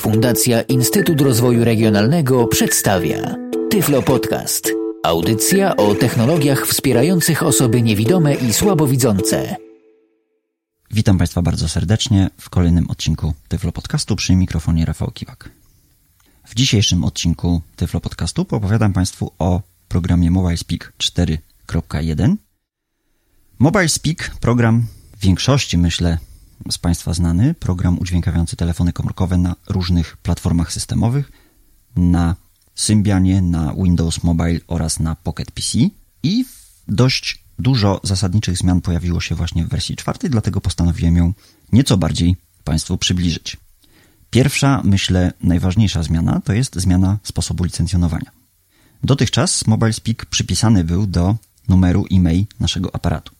Fundacja Instytut Rozwoju Regionalnego przedstawia Tyflo Podcast. Audycja o technologiach wspierających osoby niewidome i słabowidzące. Witam Państwa bardzo serdecznie w kolejnym odcinku Tyflo Podcastu przy mikrofonie Rafał Kiwak. W dzisiejszym odcinku Tyflo Podcastu opowiadam Państwu o programie MobileSpeak 4.1. MobileSpeak, program w większości, myślę, z Państwa znany, program udźwiękawiający telefony komórkowe na różnych platformach systemowych, na Symbianie, na Windows Mobile oraz na Pocket PC i dość dużo zasadniczych zmian pojawiło się właśnie w wersji czwartej, dlatego postanowiłem ją nieco bardziej Państwu przybliżyć. Pierwsza, myślę, najważniejsza zmiana to jest zmiana sposobu licencjonowania. Dotychczas MobileSpeak przypisany był do numeru e-mail naszego aparatu.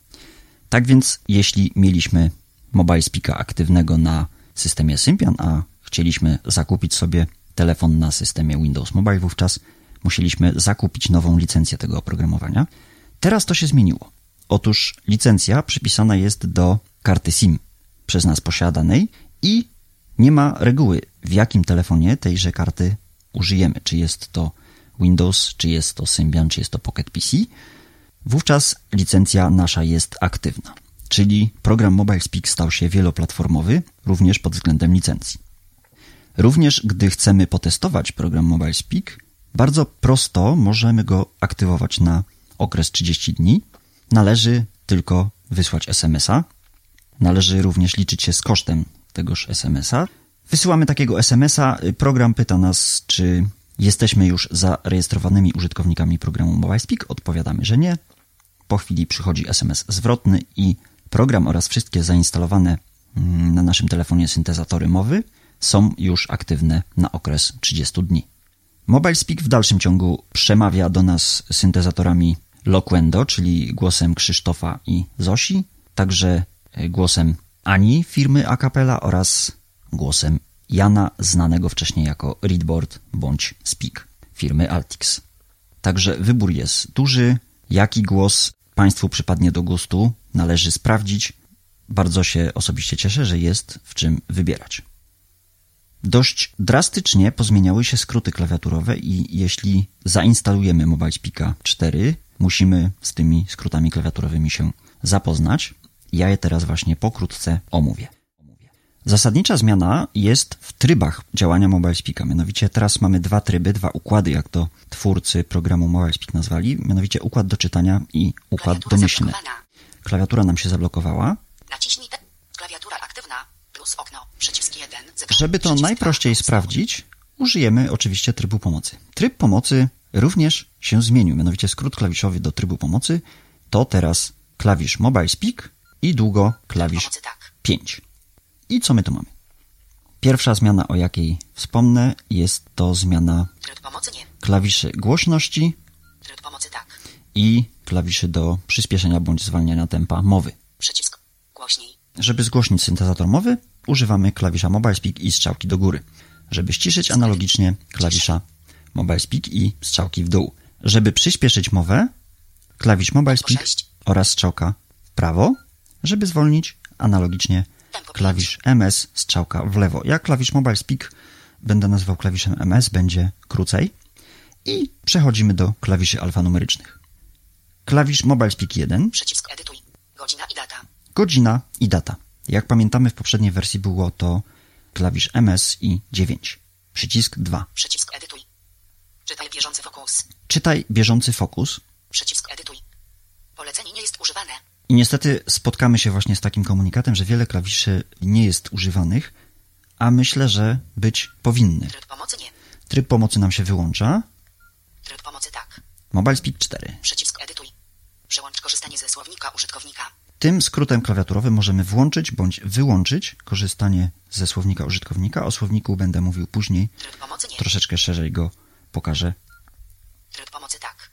Tak więc, jeśli mieliśmy MobileSpeaka aktywnego na systemie Symbian, a chcieliśmy zakupić sobie telefon na systemie Windows Mobile, wówczas musieliśmy zakupić nową licencję tego oprogramowania. Teraz to się zmieniło. Otóż licencja przypisana jest do karty SIM przez nas posiadanej i nie ma reguły, w jakim telefonie tejże karty użyjemy. Czy jest to Windows, czy jest to Symbian, czy jest to Pocket PC. Wówczas licencja nasza jest aktywna czyli program Mobile Speak stał się wieloplatformowy, również pod względem licencji. Również gdy chcemy potestować program Mobile Speak, bardzo prosto możemy go aktywować na okres 30 dni. Należy tylko wysłać SMS-a. Należy również liczyć się z kosztem tegoż SMS-a. Wysyłamy takiego SMS-a, program pyta nas, czy jesteśmy już zarejestrowanymi użytkownikami programu Mobile Speak. Odpowiadamy, że nie. Po chwili przychodzi SMS zwrotny i Program oraz wszystkie zainstalowane mm, na naszym telefonie syntezatory mowy są już aktywne na okres 30 dni. Mobile Speak w dalszym ciągu przemawia do nas syntezatorami Loquendo, czyli głosem Krzysztofa i Zosi, także e, głosem Ani firmy Acapella oraz głosem Jana, znanego wcześniej jako Readboard bądź Speak firmy Altix. Także wybór jest duży. Jaki głos Państwu przypadnie do gustu, należy sprawdzić. Bardzo się osobiście cieszę, że jest w czym wybierać. Dość drastycznie pozmieniały się skróty klawiaturowe i jeśli zainstalujemy Mobile Speaka 4, musimy z tymi skrótami klawiaturowymi się zapoznać. Ja je teraz właśnie pokrótce omówię. Zasadnicza zmiana jest w trybach działania Mobile Speaka. Mianowicie teraz mamy dwa tryby, dwa układy, jak to twórcy programu Mobile Speak nazwali. Mianowicie układ do czytania i układ domyślny. Klawiatura nam się zablokowała. Naciśnij klawiatura aktywna plus okno przycisk 1. Żeby to najprościej sprawdzić, użyjemy oczywiście trybu pomocy. Tryb pomocy również się zmienił. Mianowicie skrót klawiszowy do trybu pomocy to teraz klawisz Mobile Speak i długo klawisz 5. I co my tu mamy? Pierwsza zmiana, o jakiej wspomnę, jest to zmiana klawiszy głośności tak. i klawiszy do przyspieszenia bądź zwalniania tempa mowy. Przycisk głośniej. Żeby zgłośnić syntezator mowy, używamy klawisza Mobile Speak i strzałki do góry. Żeby ściszyć analogicznie klawisza Mobile Speak i strzałki w dół. Żeby przyspieszyć mowę, klawisz Mobile Speak oraz strzałka w prawo. Żeby zwolnić, analogicznie klawisz MS, strzałka w lewo. Jak klawisz Mobile Speak będę nazywał klawiszem MS, będzie krócej. I przechodzimy do klawiszy alfanumerycznych. Klawisz Mobile Speak 1. Przycisk edytuj. Godzina i data. Godzina i data. Jak pamiętamy w poprzedniej wersji było to klawisz MS i 9. Przycisk 2. Przycisk edytuj. Czytaj bieżący fokus. Czytaj bieżący fokus. Przycisk edytuj. Polecenie nie. I niestety spotkamy się właśnie z takim komunikatem, że wiele klawiszy nie jest używanych, a myślę, że być powinny. Tryb pomocy nie. Tryb pomocy nam się wyłącza. Tryb pomocy tak. Mobile Speak 4. Przycisk edytuj. Przełącz korzystanie ze słownika użytkownika. Tym skrótem klawiaturowym możemy włączyć bądź wyłączyć korzystanie ze słownika użytkownika. O słowniku będę mówił później. Tryb pomocy nie. Troszeczkę szerzej go pokażę. Tryb pomocy tak.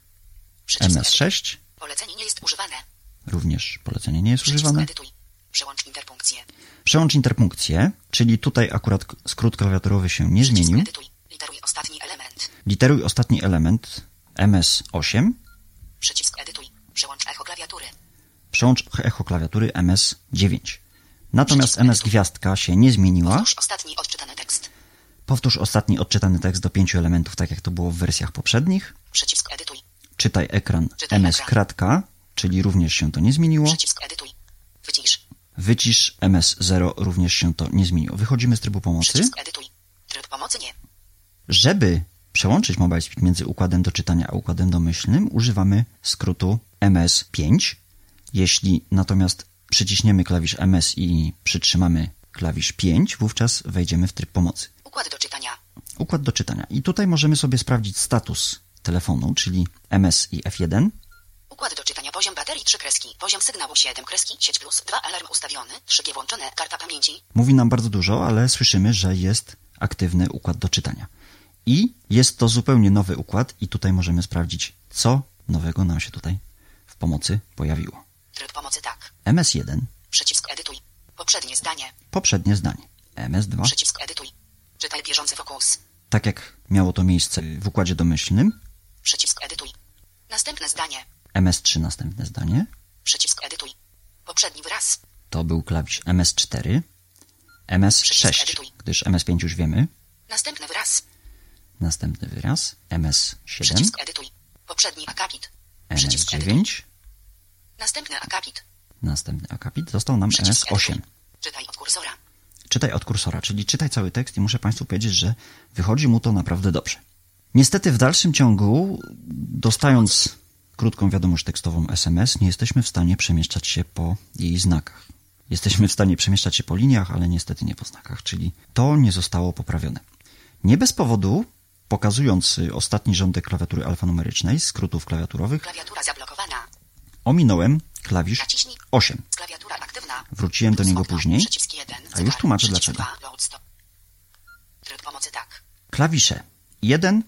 Przycisk MS6. Polecenie nie jest używane. Również polecenie nie jest Przycisk używane. Edytuj. Przełącz interpunkcję. Przełącz interpunkcję, czyli tutaj akurat skrót klawiaturowy się nie Przycisk zmienił. Edytuj. Literuj ostatni element. Literuj ostatni element MS8. Przycisk edytuj. Przełącz echo klawiatury. Przełącz echo klawiatury MS9. Natomiast MS gwiazdka się nie zmieniła. ostatni odczytany tekst. Powtórz ostatni odczytany tekst do pięciu elementów, tak jak to było w wersjach poprzednich. Przycisk edytuj. Czytaj ekran Czytaj MS ekran. kratka, czyli również się to nie zmieniło. Przycisk edytuj. Wycisz. Wycisz MS0 również się to nie zmieniło. Wychodzimy z trybu pomocy. Przycisk edytuj. Tryb pomocy nie. Żeby przełączyć MobileSpeak między układem do czytania a układem domyślnym, używamy skrótu MS5. Jeśli natomiast przyciśniemy klawisz MS i przytrzymamy klawisz 5, wówczas wejdziemy w tryb pomocy. Układ do czytania. Układ do czytania. I tutaj możemy sobie sprawdzić status telefonu, czyli MS i F1. Układ do czytania. Poziom baterii 3 kreski. Poziom sygnału 7 kreski. Sieć plus. 2 alarm ustawiony. 3G włączone. Karta pamięci. Mówi nam bardzo dużo, ale słyszymy, że jest aktywny układ do czytania. I jest to zupełnie nowy układ i tutaj możemy sprawdzić, co nowego nam się tutaj w pomocy pojawiło. Tryb pomocy tak. MS1, Przycisk edytuj. Poprzednie zdanie. poprzednie zdanie. MS2, Przycisk edytuj. Czytaj bieżący fokus. tak jak miało to miejsce w układzie domyślnym. Przycisk edytuj. Następne zdanie. MS3, następne zdanie. Przycisk edytuj. Poprzedni wyraz. To był klawisz MS4. Przycisk MS6, edytuj. gdyż MS5 już wiemy. Następny wyraz. Następny wyraz. MS7, Przycisk edytuj. Poprzedni akapit. Przycisk edytuj. MS9, Następny akapit. następny akapit. Został nam Przycisk MS8. edytuj. Czytaj od kursora. czytaj od kursora, czyli czytaj cały tekst i muszę Państwu powiedzieć, że wychodzi mu to naprawdę dobrze. Niestety w dalszym ciągu, dostając krótką wiadomość tekstową SMS, nie jesteśmy w stanie przemieszczać się po jej znakach. Jesteśmy w stanie przemieszczać się po liniach, ale niestety nie po znakach, czyli to nie zostało poprawione. Nie bez powodu, pokazując ostatni rządek klawiatury alfanumerycznej, skrótów klawiaturowych, Klawiatura zablokowana. ominąłem klawisz Naciśnij. 8. Klawiatura aktywna. Wróciłem do niego Okno. później. Przycisk 1. A już tłumaczę dlaczego. Tryb pomocy tak. Klawisze 1,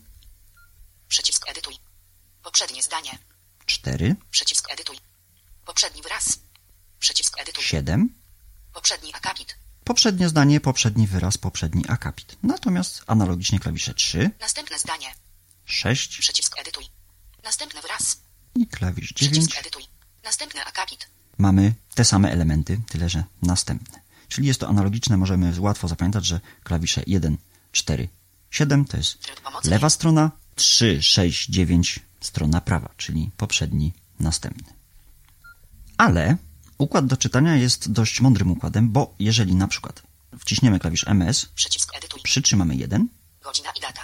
Przycisk edytuj. Poprzednie zdanie. 4, Przycisk edytuj. Poprzedni wyraz. Przycisk edytuj. 7, Poprzedni akapit. Poprzednie zdanie, poprzedni wyraz, poprzedni akapit. Natomiast analogicznie klawisze 3, Następne zdanie. 6 Przycisk edytuj. Następny wyraz. i klawisz 9 Przycisk edytuj. Następny akapit. mamy te same elementy, tyle że następne. Czyli jest to analogiczne, możemy łatwo zapamiętać, że klawisze 1, 4, 7 to jest lewa strona, 3, 6, 9 strona prawa, czyli poprzedni, następny. Ale układ do czytania jest dość mądrym układem, bo jeżeli na przykład wciśniemy klawisz MS, przytrzymamy 1, Godzina i data.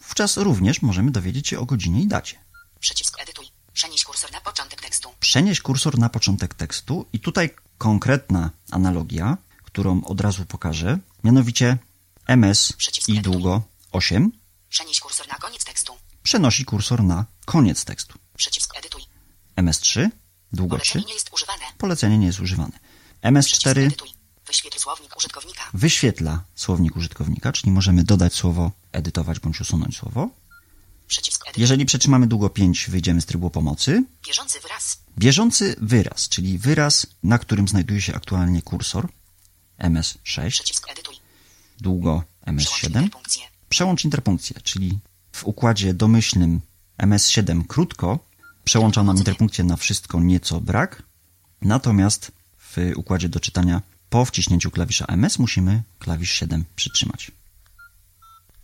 wówczas również możemy dowiedzieć się o godzinie i dacie. Przycisk edytuj. Przenieś kursor na początek tekstu. Przenieść kursor na początek tekstu i tutaj konkretna analogia, którą od razu pokażę, mianowicie MS Przycisk i długo 8 Przenieś kursor na koniec tekstu. Przenosi kursor na koniec tekstu. Przycisk edytuj. MS3 długo 3 Polecenie nie jest używane. polecenie nie jest używane. Przycisk MS4 edytuj. Wyświetl słownik użytkownika. wyświetla słownik użytkownika, czyli możemy dodać słowo, edytować bądź usunąć słowo. Jeżeli przytrzymamy długo 5, wyjdziemy z trybu pomocy. Bieżący wyraz. Bieżący wyraz, czyli wyraz, na którym znajduje się aktualnie kursor MS6, Przycisk edytuj. długo Przełącz MS7, interpunkcję. przełącz interpunkcję, czyli w układzie domyślnym MS7 krótko przełącza nam interpunkcję na wszystko nieco brak, natomiast w układzie do czytania po wciśnięciu klawisza MS musimy klawisz 7 przytrzymać.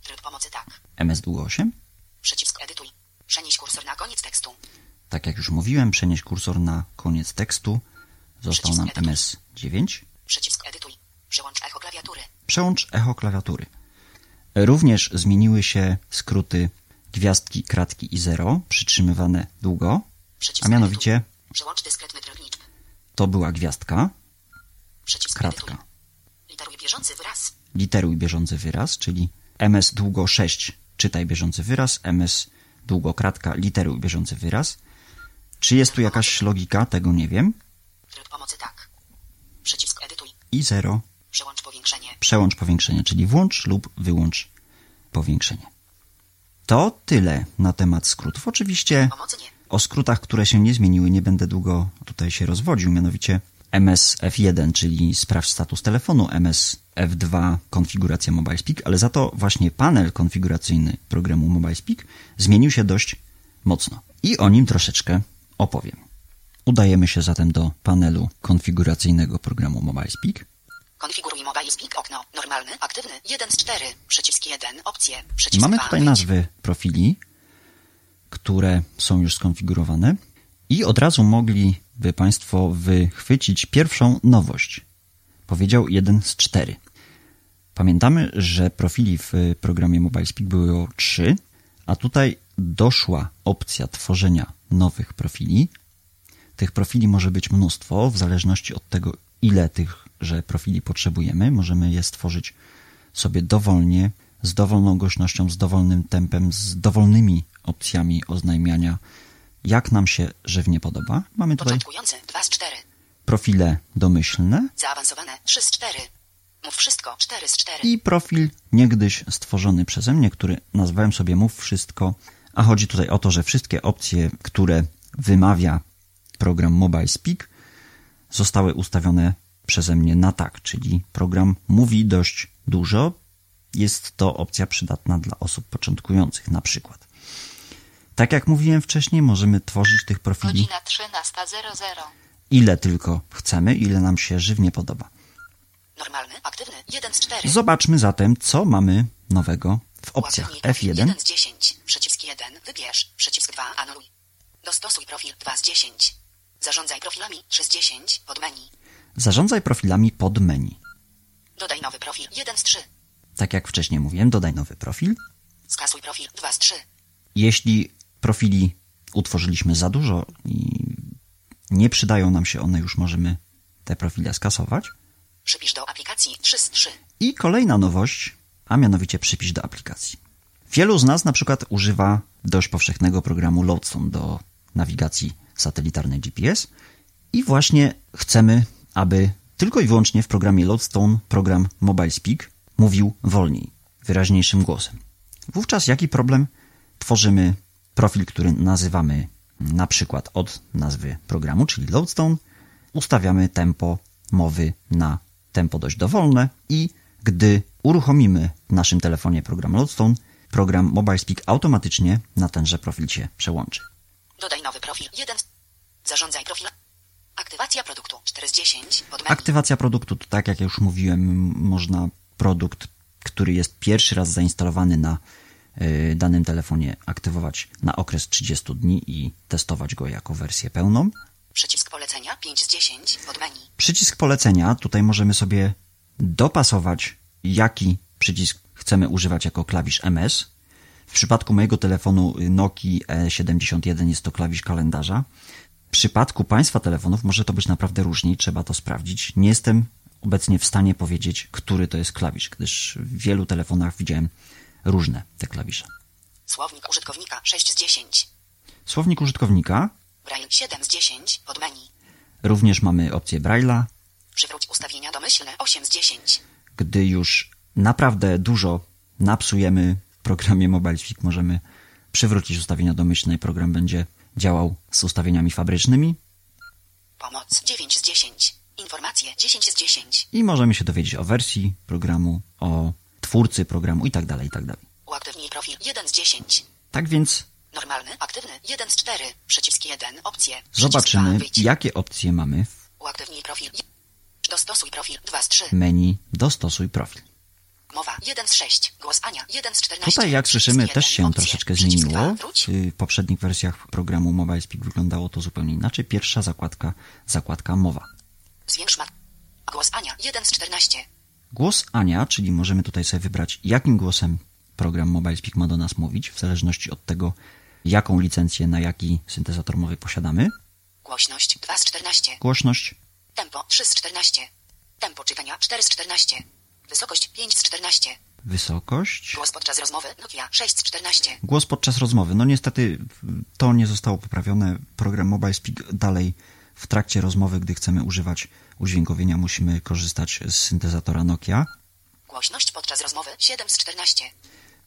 Tryb pomocy tak. MS długo 8, Przycisk edytuj. Przenieś kursor na koniec tekstu. tak jak już mówiłem, przenieść kursor na koniec tekstu, został nam MS9, Przycisk edytuj. Przełącz echo klawiatury. przełącz echo klawiatury. Również zmieniły się skróty gwiazdki, kratki i zero, przytrzymywane długo, Przycisk a mianowicie to była gwiazdka, Przycisk kratka. Literuj bieżący wyraz. literuj bieżący wyraz, czyli ms długo 6 czytaj bieżący wyraz, ms długo kratka literuj bieżący wyraz. Czy jest tu jakaś logika? Tego nie wiem. Tryb pomocy tak. Przycisk edytuj. I 0 Przełącz powiększenie. przełącz powiększenie, czyli włącz lub wyłącz powiększenie. To tyle na temat skrótów. Oczywiście o skrótach, które się nie zmieniły, nie będę długo tutaj się rozwodził, mianowicie MS F1, czyli sprawdź status telefonu, MS F2 konfiguracja MobileSpeak, ale za to właśnie panel konfiguracyjny programu MobileSpeak zmienił się dość mocno. I o nim troszeczkę opowiem. Udajemy się zatem do panelu konfiguracyjnego programu MobileSpeak. Konfiguruj mobile speak okno. Normalny, aktywny, 1 z 4. Przycisk 1, opcje. Przycisk Mamy 2, tutaj nazwy profili, które są już skonfigurowane i od razu mogliby Państwo wychwycić pierwszą nowość. Powiedział jeden z cztery. Pamiętamy, że profili w programie MobileSpeak były o trzy, a tutaj doszła opcja tworzenia nowych profili. Tych profili może być mnóstwo, w zależności od tego, ile tych, że profili potrzebujemy. Możemy je stworzyć sobie dowolnie, z dowolną głośnością, z dowolnym tempem, z dowolnymi opcjami oznajmiania, jak nam się żywnie podoba. Mamy tutaj 2 z 4. profile domyślne Zaawansowane, 3 z 4. Mów wszystko, 4 z 4. i profil niegdyś stworzony przeze mnie, który nazwałem sobie Mów Wszystko, a chodzi tutaj o to, że wszystkie opcje, które wymawia program Mobile Speak, zostały ustawione przeze mnie na tak, czyli program mówi dość dużo. Jest to opcja przydatna dla osób początkujących na przykład. Tak jak mówiłem wcześniej, możemy tworzyć tych profili Godzina 13.00. ile tylko chcemy, ile nam się żywnie podoba. Normalny, aktywny, 1 z 4. Zobaczmy zatem, co mamy nowego w opcjach Uaktywnij profil, F1 1 z 10. Przycisk 1, wybierz. Przycisk 2, anuluj. Dostosuj profil, 2 z 10. Zarządzaj profilami, 3 z 10. Pod menu. Zarządzaj profilami pod menu. Dodaj nowy profil, 1 z 3. Tak jak wcześniej mówiłem, dodaj nowy profil. Skasuj profil, 2 z 3. Jeśli profili utworzyliśmy za dużo i nie przydają nam się one, już możemy te profile skasować. Przypisz do aplikacji, 3 z 3. I kolejna nowość, a mianowicie przypisz do aplikacji. Wielu z nas na przykład używa dość powszechnego programu Loadstone do nawigacji satelitarnej GPS i właśnie chcemy, aby tylko i wyłącznie w programie Loadstone program Mobile Speak mówił wolniej, wyraźniejszym głosem. Wówczas jaki problem? Tworzymy profil, który nazywamy na przykład od nazwy programu, czyli Loadstone, ustawiamy tempo mowy na tempo dość dowolne i gdy uruchomimy w naszym telefonie program Loadstone, program Mobile Speak automatycznie na tenże profil się przełączy. Dodaj nowy profil, 1 z... Zarządzaj profil. Aktywacja produktu, 4 z 10. Pod menu. Aktywacja produktu to tak jak już mówiłem, można produkt, który jest pierwszy raz zainstalowany na y, danym telefonie aktywować na okres 30 dni i testować go jako wersję pełną. Przycisk polecenia, 5 z 10. Pod menu. Przycisk polecenia, tutaj możemy sobie dopasować, jaki przycisk chcemy używać jako klawisz MS. W przypadku mojego telefonu Nokia E71 jest to klawisz kalendarza. W przypadku Państwa telefonów może to być naprawdę różnie, trzeba to sprawdzić. Nie jestem obecnie w stanie powiedzieć, który to jest klawisz, gdyż w wielu telefonach widziałem różne te klawisze. Słownik użytkownika, 6 z 10. Słownik użytkownika, Braille, 7 z 10. Pod menu. również mamy opcję Braille'a, Przywróć ustawienia domyślne, 8 z 10. gdy już naprawdę dużo napsujemy w programie Mobile Speak, możemy przywrócić ustawienia domyślne i program będzie działał z ustawieniami fabrycznymi Pomoc, 9 z 10. Informacje, 10 z 10. i możemy się dowiedzieć o wersji programu, o twórcy programu i tak dalej, i tak dalej. Uaktywnij profil, 1 z 10. Tak więc Normalny, aktywny, 1 z 4. Przycisk 1, opcje. Zobaczymy, 2, wyjdź. jakie opcje mamy w Uaktywnij profil. Dostosuj profil, 2 z 3. menu Dostosuj profil. Mowa, 1 z 6. Głos Ania, 1 z 14. Tutaj, jak słyszymy, 1, też się troszeczkę zmieniło. 2, wróć. W poprzednich wersjach programu Mobile Speak wyglądało to zupełnie inaczej. Pierwsza zakładka, zakładka mowa. Zwiększ mat. Głos Ania, 1 z 14. Głos Ania, czyli możemy tutaj sobie wybrać, jakim głosem program Mobile Speak ma do nas mówić, w zależności od tego, jaką licencję na jaki syntezator mowy posiadamy. Głośność, 2 z 14. Głośność, Tempo, 3 z 14. Tempo czytania, 4 z 14. Wysokość, 5 z 14. wysokość, Głos podczas rozmowy, Nokia, 6 z 14. głos podczas rozmowy. No niestety to nie zostało poprawione. Program Mobile Speak dalej w trakcie rozmowy, gdy chcemy używać udźwiękowienia, musimy korzystać z syntezatora Nokia. Głośność podczas rozmowy, 7 z 14.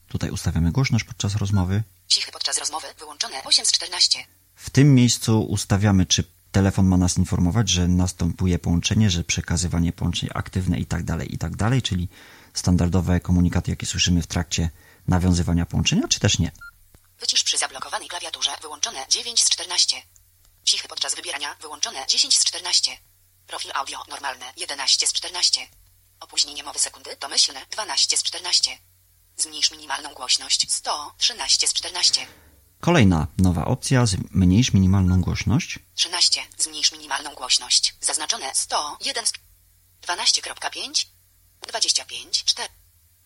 Tutaj ustawiamy głośność podczas rozmowy. Cichy podczas rozmowy, wyłączone, 8 z 14. W tym miejscu ustawiamy, czy telefon ma nas informować, że następuje połączenie, że przekazywanie połączeń aktywne i tak dalej, i tak czyli standardowe komunikaty, jakie słyszymy w trakcie nawiązywania połączenia, czy też nie. Wycisz przy zablokowanej klawiaturze, wyłączone, 9 z 14. Cichy podczas wybierania, wyłączone, 10 z 14. Profil audio, normalne, 11 z 14. Opóźnienie mowy sekundy domyślne 12 z 14. Zmniejsz minimalną głośność 100 13 z 14. Kolejna nowa opcja, zmniejsz minimalną głośność. 13. Zmniejsz minimalną głośność. Zaznaczone 100 1 z 12.5 25 4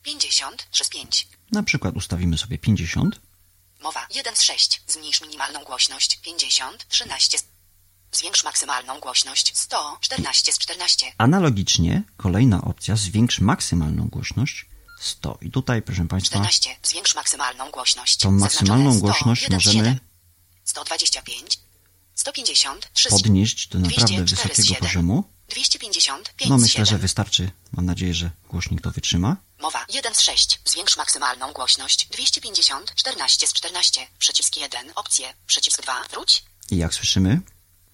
50 3 z 5. Na przykład ustawimy sobie 50. Mowa 1 z 6. Zmniejsz minimalną głośność 50 13 z... Zwiększ maksymalną głośność 100 14 z 14. Analogicznie kolejna opcja, zwiększ maksymalną głośność 100. I tutaj, proszę Państwa, 14. Zwiększ maksymalną głośność. tą maksymalną Zaznaczone 100, głośność 1 z możemy 7. 125 150 3 z podnieść do naprawdę 204 z wysokiego 7. poziomu. 255 No z myślę, że 7. wystarczy. Mam nadzieję, że głośnik to wytrzyma. Mowa 1 z 6. Zwiększ maksymalną głośność 250 14 z 14. Przycisk 1. Opcje. Przycisk 2. Wróć. I jak słyszymy,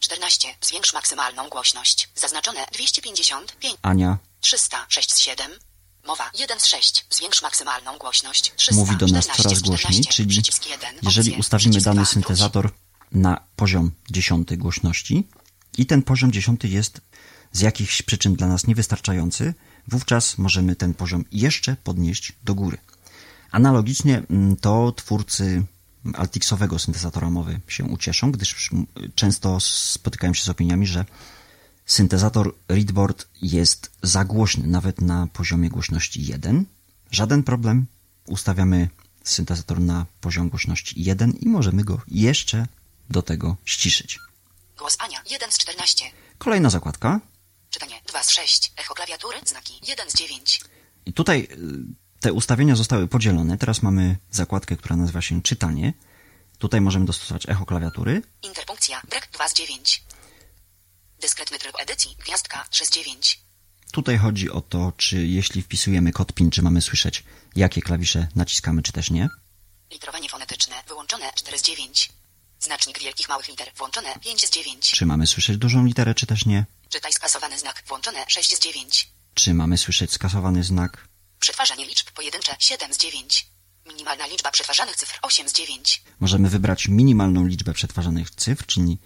14. Zwiększ maksymalną głośność. Zaznaczone 255 Ania 306 z 7. Mowa 1 z 6. Zwiększ maksymalną głośność 314 mówi do nas coraz z głośniej, 14. czyli Przycisk 1. jeżeli ustawimy dany 2. Wróć. syntezator na poziom 10 głośności i ten poziom 10 jest z jakichś przyczyn dla nas niewystarczający, wówczas możemy ten poziom jeszcze podnieść do góry. Analogicznie mm, to twórcy Altixowego syntezatora mowy się ucieszą, gdyż mm, często spotykają się z opiniami, że syntezator Readboard jest za głośny, nawet na poziomie głośności 1. Żaden problem. Ustawiamy syntezator na poziom głośności 1 i możemy go jeszcze do tego ściszyć. Głos Ania 1 z 14. Kolejna zakładka. Czytanie 2 z 6. Echo klawiatury. Znaki 1 z 9. I tutaj y, te ustawienia zostały podzielone. Teraz mamy zakładkę, która nazywa się czytanie. Tutaj możemy dostosować echo klawiatury. Interpunkcja. Brak 2 z 9. Dyskretny tryb edycji. Gwiazdka 3 z 9. Tutaj chodzi o to, czy jeśli wpisujemy kod PIN, czy mamy słyszeć, jakie klawisze naciskamy, czy też nie. Litrowanie fonetyczne. Wyłączone 4 z 9. Znacznik wielkich małych liter. Włączone 5 z 9. Czy mamy słyszeć dużą literę, czy też nie. Czytaj skasowany znak. Włączone 6 z 9. Czy mamy słyszeć skasowany znak. Przetwarzanie liczb pojedyncze 7 z 9. Minimalna liczba przetwarzanych cyfr 8 z 9. Możemy wybrać minimalną liczbę przetwarzanych cyfr, czyli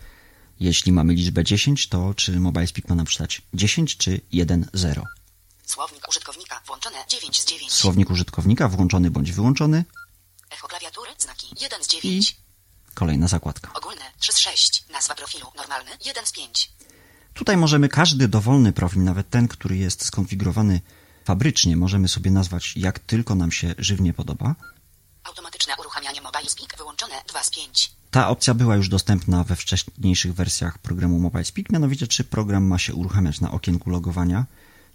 jeśli mamy liczbę 10, to czy Mobile Speak ma nam czytać 10 czy 1, 0. Słownik użytkownika. Włączone 9 z 9. Słownik użytkownika włączony bądź wyłączony. Echo klawiatury. Znaki 1 z 9. Kolejna zakładka. Ogólne 3 z 6. Nazwa profilu. Normalny 1 z 5. Tutaj możemy każdy dowolny profil, nawet ten, który jest skonfigurowany fabrycznie, możemy sobie nazwać jak tylko nam się żywnie podoba. Automatyczne uruchamianie Mobile Speak. Wyłączone 2 z 5. Ta opcja była już dostępna we wcześniejszych wersjach programu Mobile Speak, mianowicie czy program ma się uruchamiać na okienku logowania,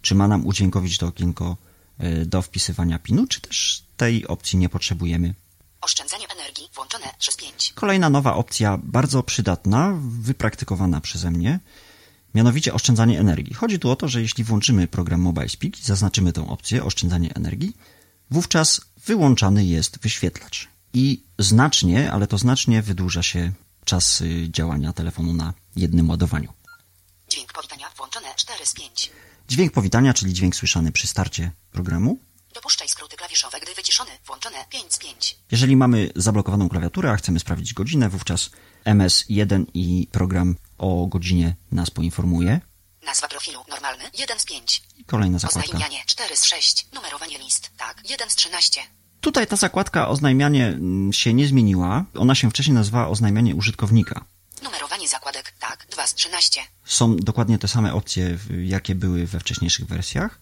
czy ma nam udźwiękowić to okienko y, do wpisywania PIN-u, czy też tej opcji nie potrzebujemy. Oszczędzanie energii. Włączone 3 z 5. Kolejna nowa opcja, bardzo przydatna, wypraktykowana przeze mnie, mianowicie oszczędzanie energii. Chodzi tu o to, że jeśli włączymy program Mobile Speak i zaznaczymy tę opcję oszczędzanie energii, wówczas wyłączany jest wyświetlacz. I znacznie, ale to znacznie wydłuża się czas y, działania telefonu na jednym ładowaniu. Dźwięk powitania. Włączone 4 z 5. Dźwięk powitania, czyli dźwięk słyszany przy starcie programu. Dopuszczaj skróty klawiszowe, gdy wyciszony. Włączone 5 z 5. Jeżeli mamy zablokowaną klawiaturę, a chcemy sprawdzić godzinę, wówczas MS1 i program o godzinie nas poinformuje. Nazwa profilu. Normalny 1 z 5. I kolejna zakładka. Oznajmianie 4 z 6. Numerowanie list. Tak. 1 z 13. Tutaj ta zakładka oznajmianie mm, się nie zmieniła. Ona się wcześniej nazywała oznajmianie użytkownika. Numerowanie zakładek. Tak. 2 z 13. Są dokładnie te same opcje, jakie były we wcześniejszych wersjach.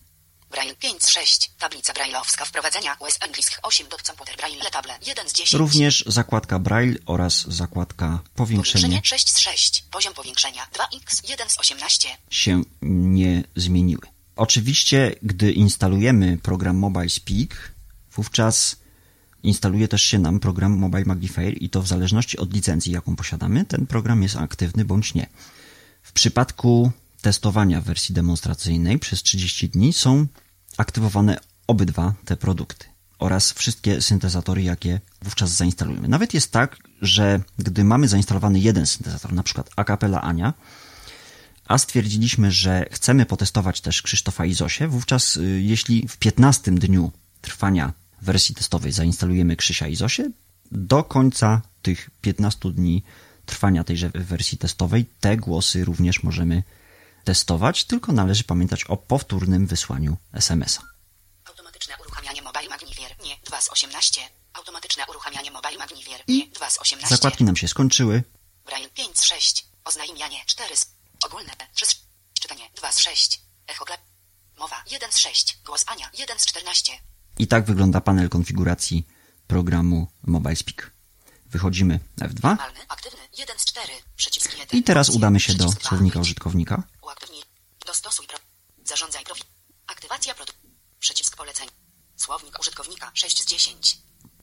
Braille 5 z 6. Tablica brailleowska wprowadzenia. US English 8. Dot computer braille. Letable 1 z 10. Również zakładka Braille oraz zakładka powiększenie Powiększenie 6 z 6. Poziom powiększenia 2x 1 z 18. się nie zmieniły. Oczywiście, gdy instalujemy program Mobile Speak, wówczas instaluje też się nam program Mobile Magnifier i to w zależności od licencji, jaką posiadamy, ten program jest aktywny bądź nie. W przypadku testowania wersji demonstracyjnej przez 30 dni są aktywowane obydwa te produkty oraz wszystkie syntezatory, jakie wówczas zainstalujemy. Nawet jest tak, że gdy mamy zainstalowany jeden syntezator, na przykład Acapella Ania, a stwierdziliśmy, że chcemy potestować też Krzysztofa i Zosię, wówczas y, jeśli w 15 dniu trwania wersji testowej zainstalujemy Krzysia i Zosię, do końca tych 15 dni trwania tejże wersji testowej te głosy również możemy testować, tylko należy pamiętać o powtórnym wysłaniu SMS-a. Automatyczne uruchamianie Mobile Magnifier. Nie. 2 z 18. Automatyczne uruchamianie Mobile Magnifier. Nie. 2 z 18. Zakładki nam się skończyły. Braille 5 z 6. Oznajmianie 4 z... Ogólne 3 z... Czytanie 2 z 6. Echo klep. Mowa 1 z 6. Głos Ania 1 z 14. I tak wygląda panel konfiguracji programu Mobile Speak. Wychodzimy F2 Normalny, aktywny 1 z 4. Przycisk 1. i teraz udamy się do słownika użytkownika. Dostosuj pro... Zarządzaj profil. Aktywacja produktu. Przycisk poleceń. Słownik użytkownika 6 z 10.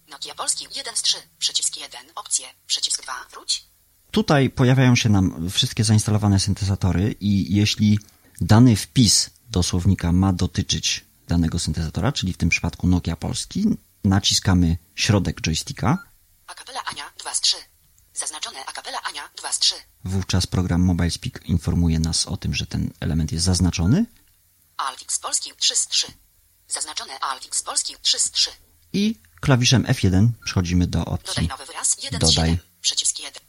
Nokia Polski 1 z 3. Przycisk 1. Opcje. Przycisk 2. Wróć. Tutaj pojawiają się nam wszystkie zainstalowane syntezatory i jeśli dany wpis do słownika ma dotyczyć danego syntezatora, czyli w tym przypadku Nokia Polski, naciskamy środek joysticka, Akapela Ania 2 z 3. Zaznaczone Akapela Ania 2 z 3. wówczas program Mobile Speak informuje nas o tym, że ten element jest zaznaczony Altix Polski 3 z 3. Zaznaczone Altix Polski 3 z 3. i klawiszem F1 przechodzimy do Dodaj opcji nowy wyraz 1 z Dodaj. 7. Przycisk 1.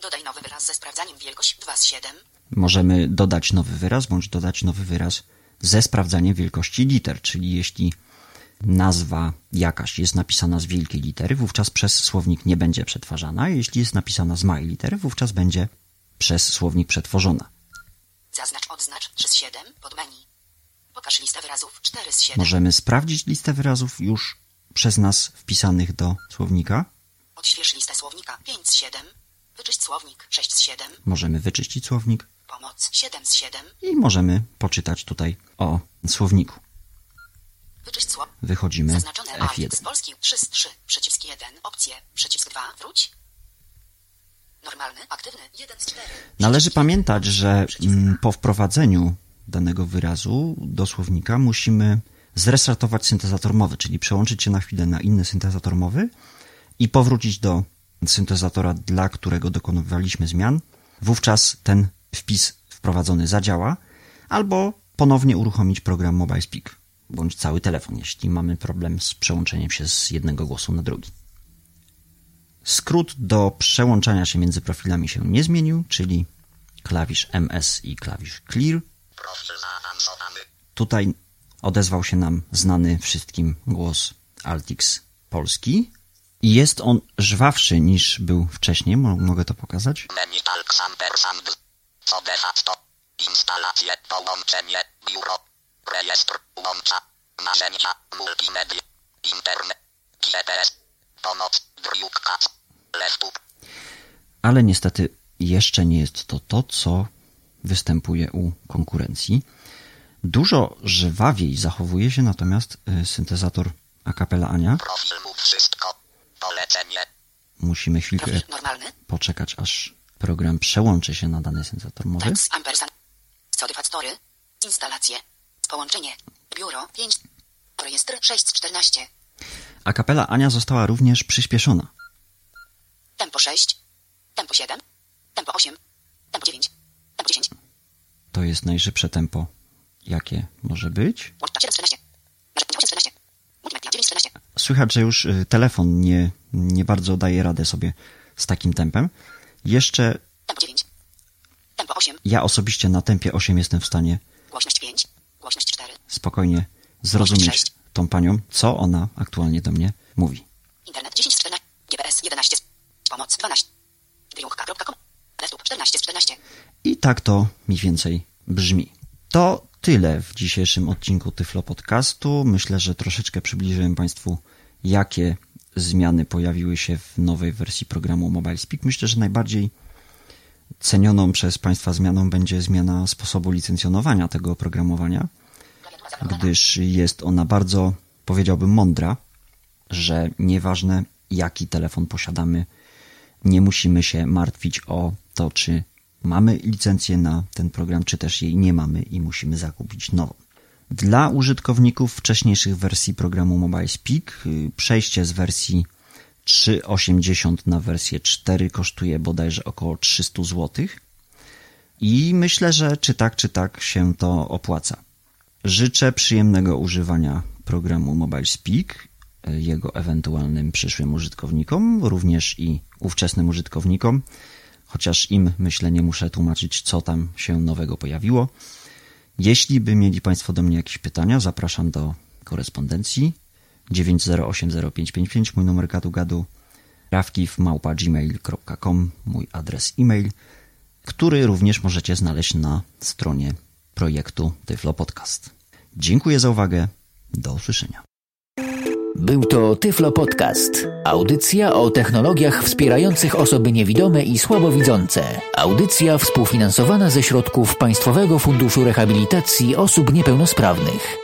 Dodaj nowy wyraz ze sprawdzaniem wielkość 2 z 7. możemy dodać nowy wyraz, bądź dodać nowy wyraz ze sprawdzaniem wielkości liter, czyli jeśli nazwa jakaś jest napisana z wielkiej litery, wówczas przez słownik nie będzie przetwarzana, jeśli jest napisana z małej litery, wówczas będzie przez słownik przetworzona. Zaznacz odznacz 3 z 7. Pod menu. Pokaż listę wyrazów 4 z 7. Możemy sprawdzić listę wyrazów już przez nas wpisanych do słownika, Odśwież listę słownika 5 z 7. Wyczyść słownik 6 z 7. możemy wyczyścić słownik Pomoc 7 z 7. i możemy poczytać tutaj o słowniku. Wychodzimy Zaznaczone Altix F1. Polski 3 z 3. Przycisk 1. Opcje. Przycisk 2. Wróć. Normalny, aktywny 1 z 4. Należy pamiętać, że mm, po wprowadzeniu danego wyrazu do słownika musimy zrestartować syntezator mowy, czyli przełączyć się na chwilę na inny syntezator mowy i powrócić do syntezatora, dla którego dokonywaliśmy zmian. Wówczas ten wpis wprowadzony zadziała, albo ponownie uruchomić program Mobile Speak, bądź cały telefon, jeśli mamy problem z przełączeniem się z jednego głosu na drugi. Skrót do przełączania się między profilami się nie zmienił, czyli klawisz MS i klawisz Clear. Tutaj odezwał się nam znany wszystkim głos Altix Polski. I jest on żwawszy niż był wcześniej, Mo- mogę to pokazać. Połączenie, biuro. Rejestr, łącza. Narzędzia, multimedia. Internet. GPS. Pomoc, drukka. Laptop. ale niestety jeszcze nie jest to to, co występuje u konkurencji. Dużo żwawiej zachowuje się natomiast y, syntezator a cappella Ania. Profil mów wszystko. Polecenie. Musimy chwilkę Profil normalny. poczekać, aż program przełączy się na dany syntezator mowy. Text Połączenie. Biuro 5. Rejestr 6 z 14. A kapela Ania została również przyspieszona. Tempo 6. Tempo 7. Tempo 8. Tempo 9. Tempo 10. To jest najszybsze tempo, jakie może być. Łącza 7 z 14. Narzędzia 8 z 14. Multimedia 9 z 14. Słychać, że już y, telefon nie, nie bardzo daje radę sobie z takim tempem. Jeszcze Tempo 9. Tempo 8. ja osobiście na tempie 8 jestem w stanie Głośność 5. Głośność 4. spokojnie zrozumieć tą panią, co ona aktualnie do mnie mówi. Internet 10 z 14. GPS 11 z... Pomoc 12. Driunk.com. Desktop 14 z 14. I tak to mniej więcej brzmi. To tyle w dzisiejszym odcinku Tyflo Podcastu. Myślę, że troszeczkę przybliżyłem Państwu, jakie zmiany pojawiły się w nowej wersji programu Mobile Speak. Myślę, że najbardziej cenioną przez Państwa zmianą będzie zmiana sposobu licencjonowania tego oprogramowania, gdyż jest ona bardzo, powiedziałbym, mądra, że nieważne jaki telefon posiadamy, nie musimy się martwić o to, czy mamy licencję na ten program, czy też jej nie mamy i musimy zakupić nową. Dla użytkowników wcześniejszych wersji programu Mobile Speak y, przejście z wersji 3.80 na wersję 4 kosztuje bodajże około 300 zł. I myślę, że czy tak, czy tak się to opłaca. Życzę przyjemnego używania programu Mobile Speak, y, jego ewentualnym przyszłym użytkownikom, również i ówczesnym użytkownikom. chociaż im myślę nie muszę tłumaczyć, co tam się nowego pojawiło. Jeśli by mieli Państwo do mnie jakieś pytania, zapraszam do korespondencji 9080555, mój numer gadu gadu, rafkiw.gmail.com, mój adres e-mail, który również możecie znaleźć na stronie projektu Tyflo Podcast. Dziękuję za uwagę. Do usłyszenia. Był to Tyflo Podcast. Audycja o technologiach wspierających osoby niewidome i słabowidzące. Audycja współfinansowana ze środków Państwowego Funduszu Rehabilitacji Osób Niepełnosprawnych.